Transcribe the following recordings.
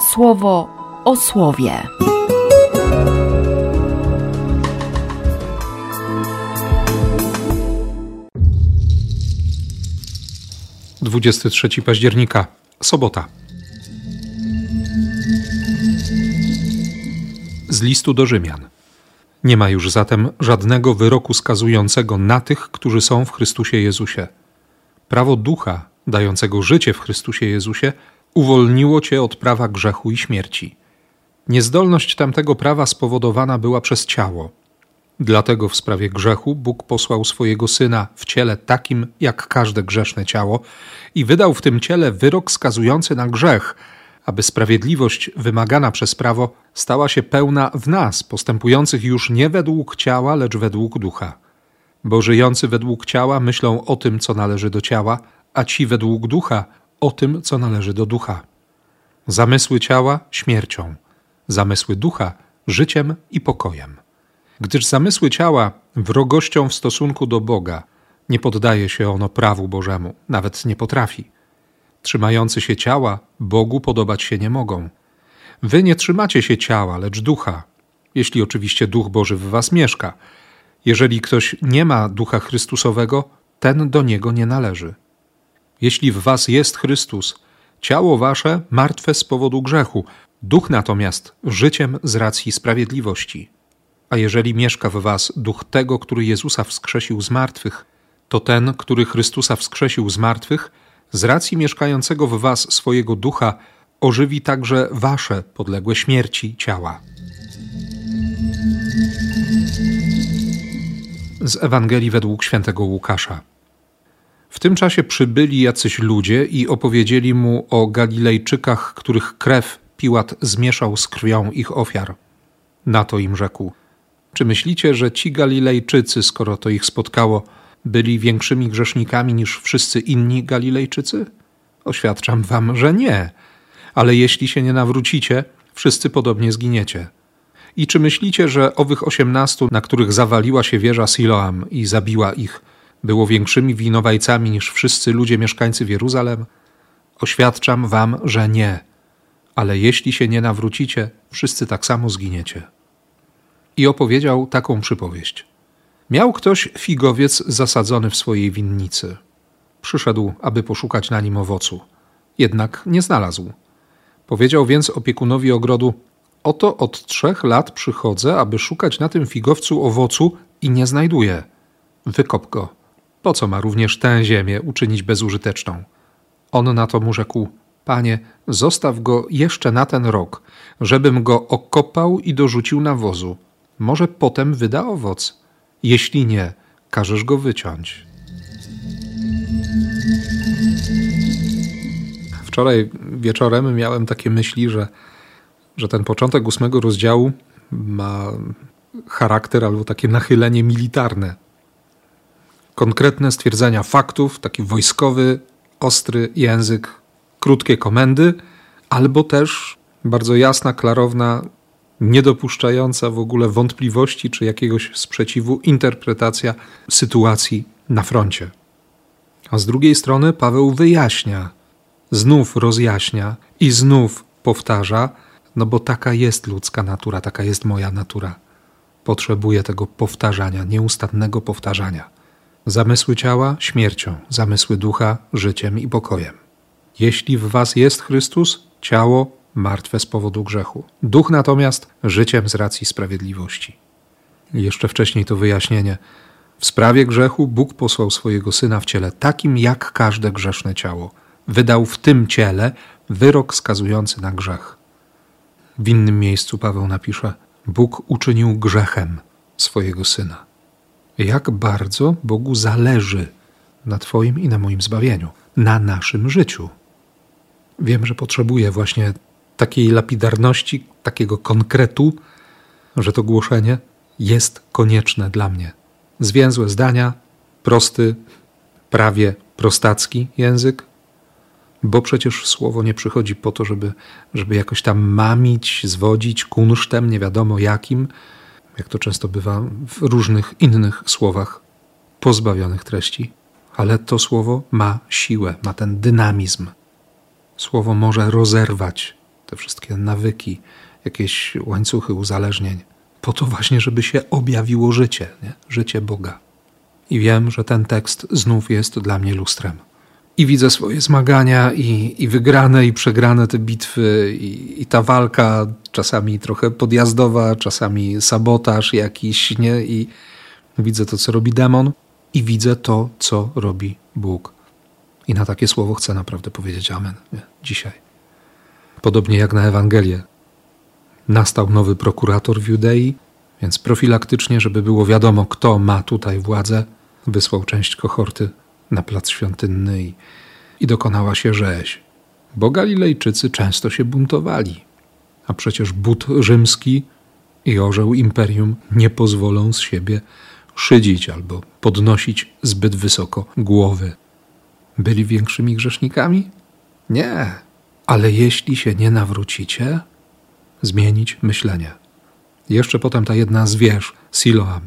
słowo o słowie. Dwudziesty trzeci października, sobota. Z listu do Rzymian. Nie ma już zatem żadnego wyroku skazującego na tych, którzy są w Chrystusie Jezusie. Prawo ducha, dającego życie w Chrystusie Jezusie, uwolniło cię od prawa grzechu i śmierci. Niezdolność tamtego prawa spowodowana była przez ciało. Dlatego w sprawie grzechu Bóg posłał swojego syna w ciele takim jak każde grzeszne ciało i wydał w tym ciele wyrok skazujący na grzech, aby sprawiedliwość wymagana przez prawo stała się pełna w nas, postępujących już nie według ciała, lecz według ducha. Bo żyjący według ciała myślą o tym, co należy do ciała, a ci według ducha o tym, co należy do ducha. Zamysły ciała śmiercią, zamysły ducha życiem i pokojem. Gdyż zamysły ciała wrogością w stosunku do Boga nie poddaje się ono prawu Bożemu, nawet nie potrafi. Trzymający się ciała Bogu podobać się nie mogą. Wy nie trzymacie się ciała, lecz ducha, jeśli oczywiście duch Boży w was mieszka. Jeżeli ktoś nie ma ducha Chrystusowego, ten do niego nie należy. Jeśli w was jest Chrystus, ciało wasze martwe z powodu grzechu, duch natomiast życiem z racji sprawiedliwości. A jeżeli mieszka w was duch tego, który Jezusa wskrzesił z martwych, to ten, który Chrystusa wskrzesił z martwych, z racji mieszkającego w was swojego ducha, ożywi także wasze podległe śmierci ciała. Z Ewangelii według świętego Łukasza. W tym czasie przybyli jacyś ludzie i opowiedzieli mu o Galilejczykach, których krew Piłat zmieszał z krwią ich ofiar. Na to im rzekł: Czy myślicie, że ci Galilejczycy, skoro to ich spotkało, byli większymi grzesznikami niż wszyscy inni Galilejczycy? Oświadczam wam, że nie. Ale jeśli się nie nawrócicie, wszyscy podobnie zginiecie. I czy myślicie, że owych osiemnastu, na których zawaliła się wieża Siloam i zabiła ich, było większymi winowajcami niż wszyscy ludzie mieszkańcy Jeruzalem? Oświadczam wam, że nie. Ale jeśli się nie nawrócicie, wszyscy tak samo zginiecie. I opowiedział taką przypowieść. Miał ktoś figowiec zasadzony w swojej winnicy. Przyszedł, aby poszukać na nim owocu. Jednak nie znalazł. Powiedział więc opiekunowi ogrodu: Oto od trzech lat przychodzę, aby szukać na tym figowcu owocu i nie znajduję. Wykop go. Po co ma również tę ziemię uczynić bezużyteczną? On na to mu rzekł: Panie, zostaw go jeszcze na ten rok, żebym go okopał i dorzucił nawozu. Może potem wyda owoc. Jeśli nie, każesz go wyciąć. Wczoraj wieczorem miałem takie myśli, że, że ten początek ósmego rozdziału ma charakter albo takie nachylenie militarne. Konkretne stwierdzenia faktów, taki wojskowy, ostry język, krótkie komendy, albo też bardzo jasna, klarowna niedopuszczająca w ogóle wątpliwości czy jakiegoś sprzeciwu interpretacja sytuacji na froncie. A z drugiej strony Paweł wyjaśnia, znów rozjaśnia i znów powtarza, no bo taka jest ludzka natura, taka jest moja natura. Potrzebuję tego powtarzania, nieustannego powtarzania. Zamysły ciała śmiercią, zamysły ducha życiem i pokojem. Jeśli w was jest Chrystus, ciało martwe z powodu grzechu. Duch natomiast życiem z racji sprawiedliwości. Jeszcze wcześniej to wyjaśnienie. W sprawie grzechu Bóg posłał swojego syna w ciele takim jak każde grzeszne ciało. Wydał w tym ciele wyrok skazujący na grzech. W innym miejscu Paweł napisze: Bóg uczynił grzechem swojego syna. Jak bardzo Bogu zależy na Twoim i na moim zbawieniu, na naszym życiu. Wiem, że potrzebuję właśnie takiej lapidarności, takiego konkretu, że to głoszenie jest konieczne dla mnie. Zwięzłe zdania, prosty, prawie prostacki język, bo przecież słowo nie przychodzi po to, żeby, żeby jakoś tam mamić, zwodzić kunsztem, nie wiadomo jakim, jak to często bywa w różnych innych słowach pozbawionych treści. Ale to słowo ma siłę, ma ten dynamizm. Słowo może rozerwać te wszystkie nawyki, jakieś łańcuchy uzależnień, po to właśnie, żeby się objawiło życie, nie? życie Boga. I wiem, że ten tekst znów jest dla mnie lustrem. I widzę swoje zmagania, i, i wygrane, i przegrane te bitwy, i, i ta walka, czasami trochę podjazdowa, czasami sabotaż jakiś, nie? I widzę to, co robi demon, i widzę to, co robi Bóg. I na takie słowo chcę naprawdę powiedzieć Amen nie? dzisiaj. Podobnie jak na Ewangelię. Nastał nowy prokurator w Judei, więc profilaktycznie, żeby było wiadomo, kto ma tutaj władzę, wysłał część kohorty na plac świątynny i, i dokonała się rzeź. Bo Galilejczycy często się buntowali, a przecież but rzymski i orzeł imperium nie pozwolą z siebie szydzić albo podnosić zbyt wysoko głowy. Byli większymi grzesznikami? Nie, ale jeśli się nie nawrócicie, zmienić myślenie. Jeszcze potem ta jedna zwierz, Siloam,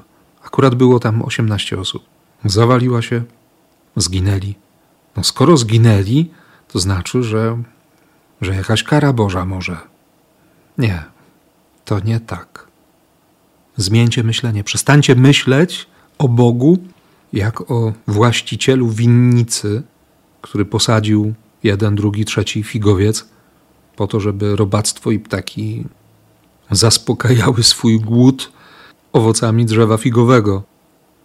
akurat było tam 18 osób, zawaliła się, zginęli. No skoro zginęli, to znaczy, że, że jakaś kara Boża może. Nie, to nie tak. Zmieńcie myślenie, przestańcie myśleć o Bogu jak o właścicielu winnicy, który posadził jeden, drugi, trzeci figowiec po to, żeby robactwo i ptaki zaspokajały swój głód owocami drzewa figowego,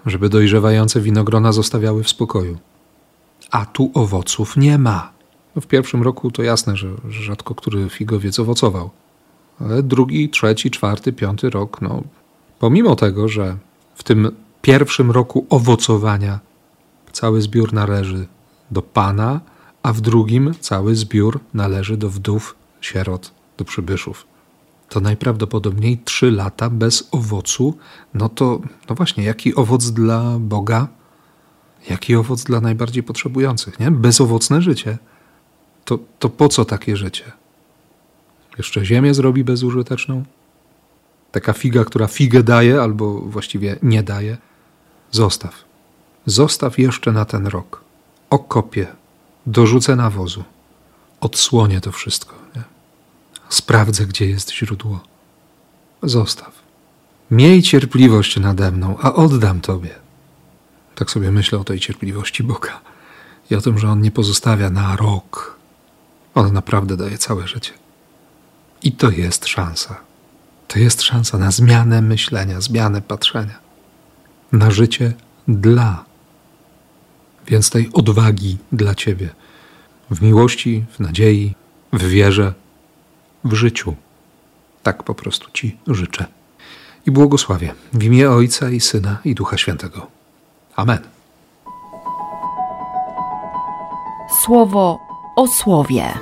żeby dojrzewające winogrona zostawiały w spokoju. A tu owoców nie ma. No w pierwszym roku to jasne, że rzadko który figowiec owocował. Ale drugi, trzeci, czwarty, piąty rok, no pomimo tego, że w tym pierwszym roku owocowania cały zbiór należy do Pana, a w drugim cały zbiór należy do wdów, sierot, do przybyszów. To najprawdopodobniej trzy lata bez owocu, no to, no właśnie, jaki owoc dla Boga, jaki owoc dla najbardziej potrzebujących, nie? Bezowocne życie. To, to po co takie życie? Jeszcze ziemię zrobi bezużyteczną? Taka figa, która figę daje, albo właściwie nie daje? Zostaw. Zostaw jeszcze na ten rok. Okopię. Dorzucę nawozu. Odsłonię to wszystko. Nie? Sprawdzę, gdzie jest źródło. Zostaw. Miej cierpliwość nade mną, a oddam Tobie. Tak sobie myślę o tej cierpliwości Boga i o tym, że On nie pozostawia na rok. On naprawdę daje całe życie. I to jest szansa. To jest szansa na zmianę myślenia, zmianę patrzenia, na życie dla. Więc tej odwagi dla Ciebie w miłości, w nadziei, w wierze, w życiu. Tak po prostu Ci życzę. I błogosławię w imię Ojca i Syna i Ducha Świętego. Amen. Słowo o słowie.